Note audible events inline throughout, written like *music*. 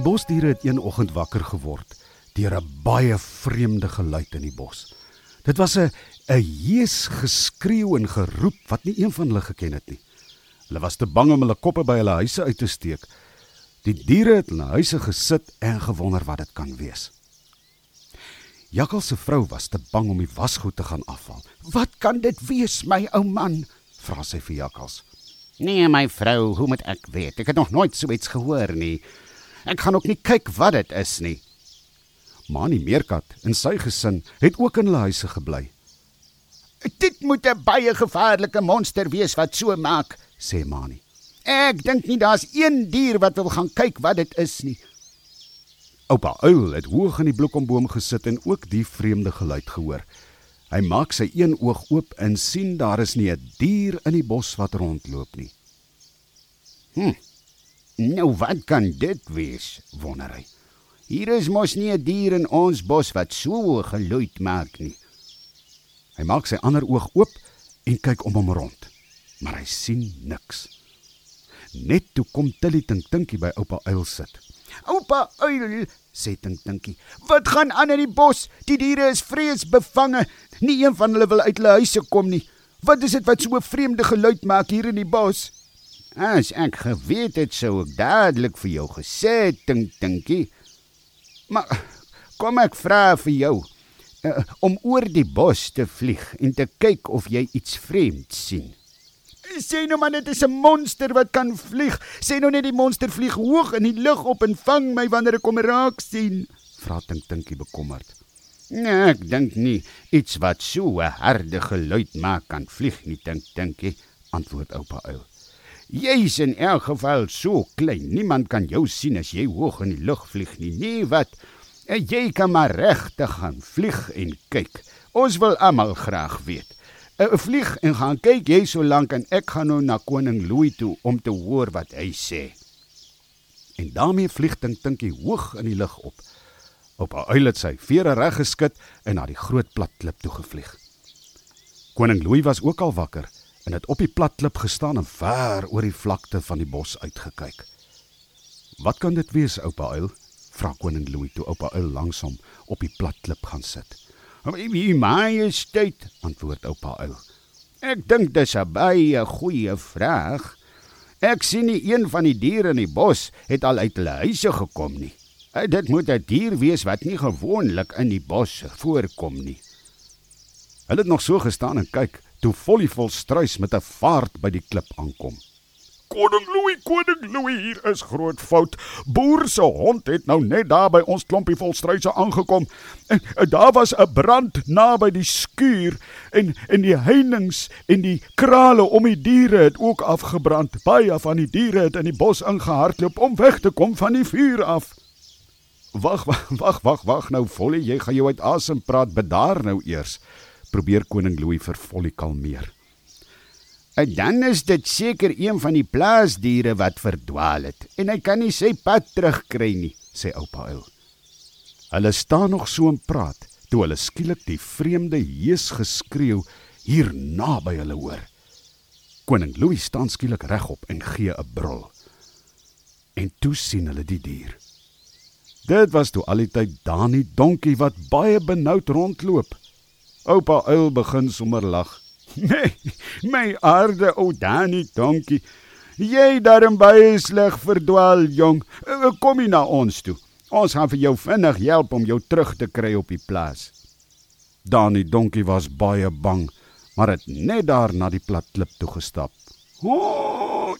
Die bosdiere het een oggend wakker geword deur 'n baie vreemde geluid in die bos. Dit was 'n 'n hees geskreeu en geroep wat nie een van hulle geken het nie. Hulle was te bang om hulle koppe by hulle huise uit te steek. Die diere het in hulle huise gesit en gewonder wat dit kan wees. Jakkal se vrou was te bang om die wasgoed te gaan afhaal. "Wat kan dit wees, my ou man?" vra sy vir Jakkals. Nee, my vrou, hoe moet ek weet? Ek het nog nooit so iets gehoor nie. Ek gaan ook nie kyk wat dit is nie. Mani Meerkat en sy gesin het ook in hulle huise gebly. Dit moet 'n baie gevaarlike monster wees wat so maak, sê Mani. Ek dink nie daar's een dier wat wil gaan kyk wat dit is nie. Oupa Uil het hoog in die bloekomboom gesit en ook die vreemde geluid gehoor. Hy maak sy een oog oop en sien daar is nie 'n dier in die bos wat rondloop nie. Hm. Nou wat kan dit wees? wonder hy. Hier is mos nie 'n dier in ons bos wat so geluid maak nie. Hy maak sy ander oog oop en kyk om hom rond, maar hy sien niks. Net toe kom Tilly Tink Tinkie by oupa Uil sit. Oupa Uil, sê Tink Tinkie, wat gaan aan in die bos? Die diere is vreesbevange. Nie een van hulle wil uit hulle huise kom nie. Wat is dit wat so 'n vreemde geluid maak hier in die bos? As ek geweet het sou ek dadelik vir jou gesê het, Tink Tinkie. Maar kom ek vra vir jou uh, om oor die bos te vlieg en te kyk of jy iets vreemds sien. Sê nou maar dit is 'n monster wat kan vlieg. Sê nou net die monster vlieg hoog in die lug op en vang my wanneer ek hom raak sien. Vra Tink Tinkie bekommerd. Nee, ek dink nie iets wat so 'n harde geluid maak kan vlieg nie, Tink Tinkie, antwoord oupa uil. Jy's in elk geval so klein. Niemand kan jou sien as jy hoog in die lug vlieg nie. Nee, wat? Jy kan maar regtig gaan vlieg en kyk. Ons wil almal graag weet. 'n Vlieg en gaan kyk jy so lank en ek gaan nou na koning Louis toe om te hoor wat hy sê. En daarmee vlieg Tink Tinkie hoog in die lug op. Op 'n uil het sy vere reg geskit en na die groot plat klip toe gevlieg. Koning Louis was ook al wakker en het op die plat klip gestaan en ver oor die vlakte van die bos uitgekyk. "Wat kan dit wees, oupa uil?" vra koning Louis toe oupa uil langsom op die plat klip gaan sit. "Wie majesteit?" antwoord oupa uil. "Ek dink dis 'n baie goeie vraag. Ek sien nie een van die diere in die bos het al uit hulle huise gekom nie. Dit moet 'n dier wees wat nie gewoonlik in die bos voorkom nie." Hulle het nog so gestaan en kyk toe Vollievol struis met 'n vaart by die klip aankom. Koning Louis, koning Louis, hier is groot fout. Boer se hond het nou net daar by ons klompie vol struise aangekom. En, en daar was 'n brand naby die skuur en en die heininge en die krale om die diere het ook afgebrand. Baie van die diere het in die bos ingehardloop om weg te kom van die vuur af. Wag, wag, wag, wag, wag nou Vollie, jy gaan jou uit asem praat. Bedaar nou eers. Probeer koning Louis vir Vollie kalmeer. En dan is dit seker een van die plaasdiere wat verdwaal het en hy kan nie sy pad terugkry nie, sê oupa uil. Hulle staan nog so en praat toe hulle skielik die vreemde hees geskreeu hier naby hulle hoor. Koning Louis staan skielik regop en gee 'n brul. En toe sien hulle die dier. Dit was toe al die tyd Dani donkie wat baie benoud rondloop. Oupa uil begin sommer lag. *laughs* Nee, my aarde ou Dani donkie. Jy daarin baie sleg verdwaal, jong. Kom hier na ons toe. Ons gaan vir jou vinnig help om jou terug te kry op die plaas. Dani donkie was baie bang, maar het net daar na die plat klip toe gestap. O, oh,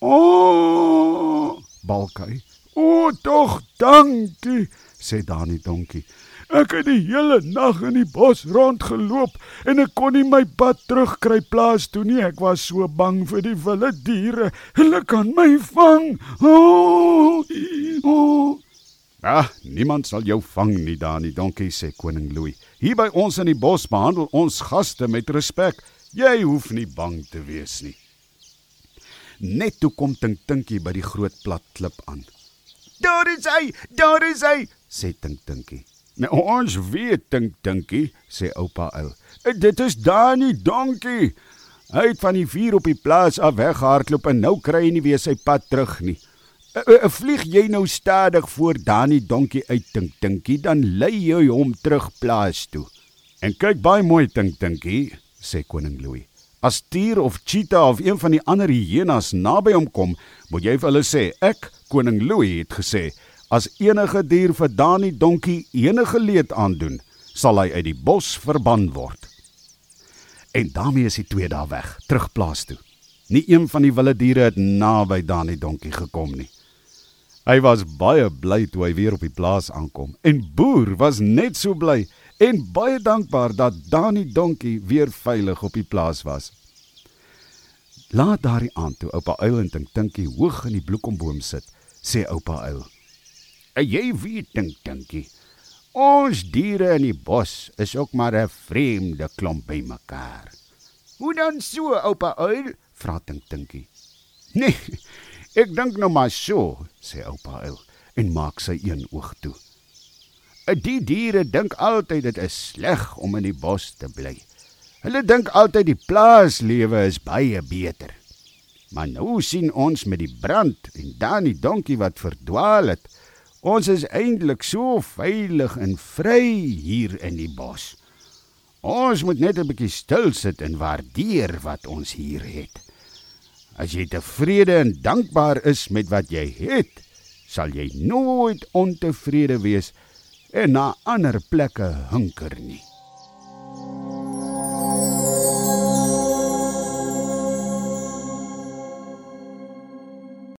oh, balkai. O, tog dankie, sê Dani donkie. Ek het die hele nag in die bos rondgeloop en ek kon nie my pad terugkry plaas toe nie. Ek was so bang vir die wilde diere. Hulle kan my vang. O! Oh, oh. Ah, niemand sal jou vang nie, Dani Donkie sê koning Louis. Hier by ons in die bos behandel ons gaste met respek. Jy hoef nie bang te wees nie. Net toe kom Tink Tinkie by die groot plat klip aan. Daar is hy, daar is hy, sê Tink Tinkie. Nou ons weet dink dinkie, sê oupa uil. Dit is Dani Donkie. Hy het van die vuur op die plaas af weggehardloop en nou kry hy nie weer sy pad terug nie. Uh, vlieg jy nou stadig voor Dani donkie uit dink dinkie dan lei jy hom terug plaas toe. En kyk baie mooi dink dinkie, sê koning Louis. As dier of cheetah of een van die ander hyenas naby hom kom, moet jy vir hulle sê ek koning Louis het gesê as enige dier vir Dani donkie enige leed aandoen, sal hy uit die bos verban word. En daarmee is die twee daar weg, terug plaas toe. Nie een van die wilde diere het naby Dani donkie gekom nie. Hy was baie bly toe hy weer op die plaas aankom en Boer was net so bly en baie dankbaar dat Dani Donkie weer veilig op die plaas was. Laat daardie aand toe oupa Uil en Tink Tinkie hoog in die bloekomboom sit, sê oupa Uil: "En jy weet Tink Tinkie, ons diere in die bos is ook maar 'n vreemde klomp bymekaar." "Hoe dan so, oupa Uil?" vra Tink Tinkie. *laughs* "Nee, Ek dink nou maar so, sê oupa uil en maak sy een oog toe. Die diere dink altyd dit is sleg om in die bos te bly. Hulle dink altyd die plaaslewe is baie beter. Maar nou sien ons met die brand en dan die donkie wat verdwaal het. Ons is eintlik so veilig en vry hier in die bos. Ons moet net 'n bietjie stil sit en waardeer wat ons hier het. As jy tevrede en dankbaar is met wat jy het, sal jy nooit ontevrede wees en na ander plekke hunker nie.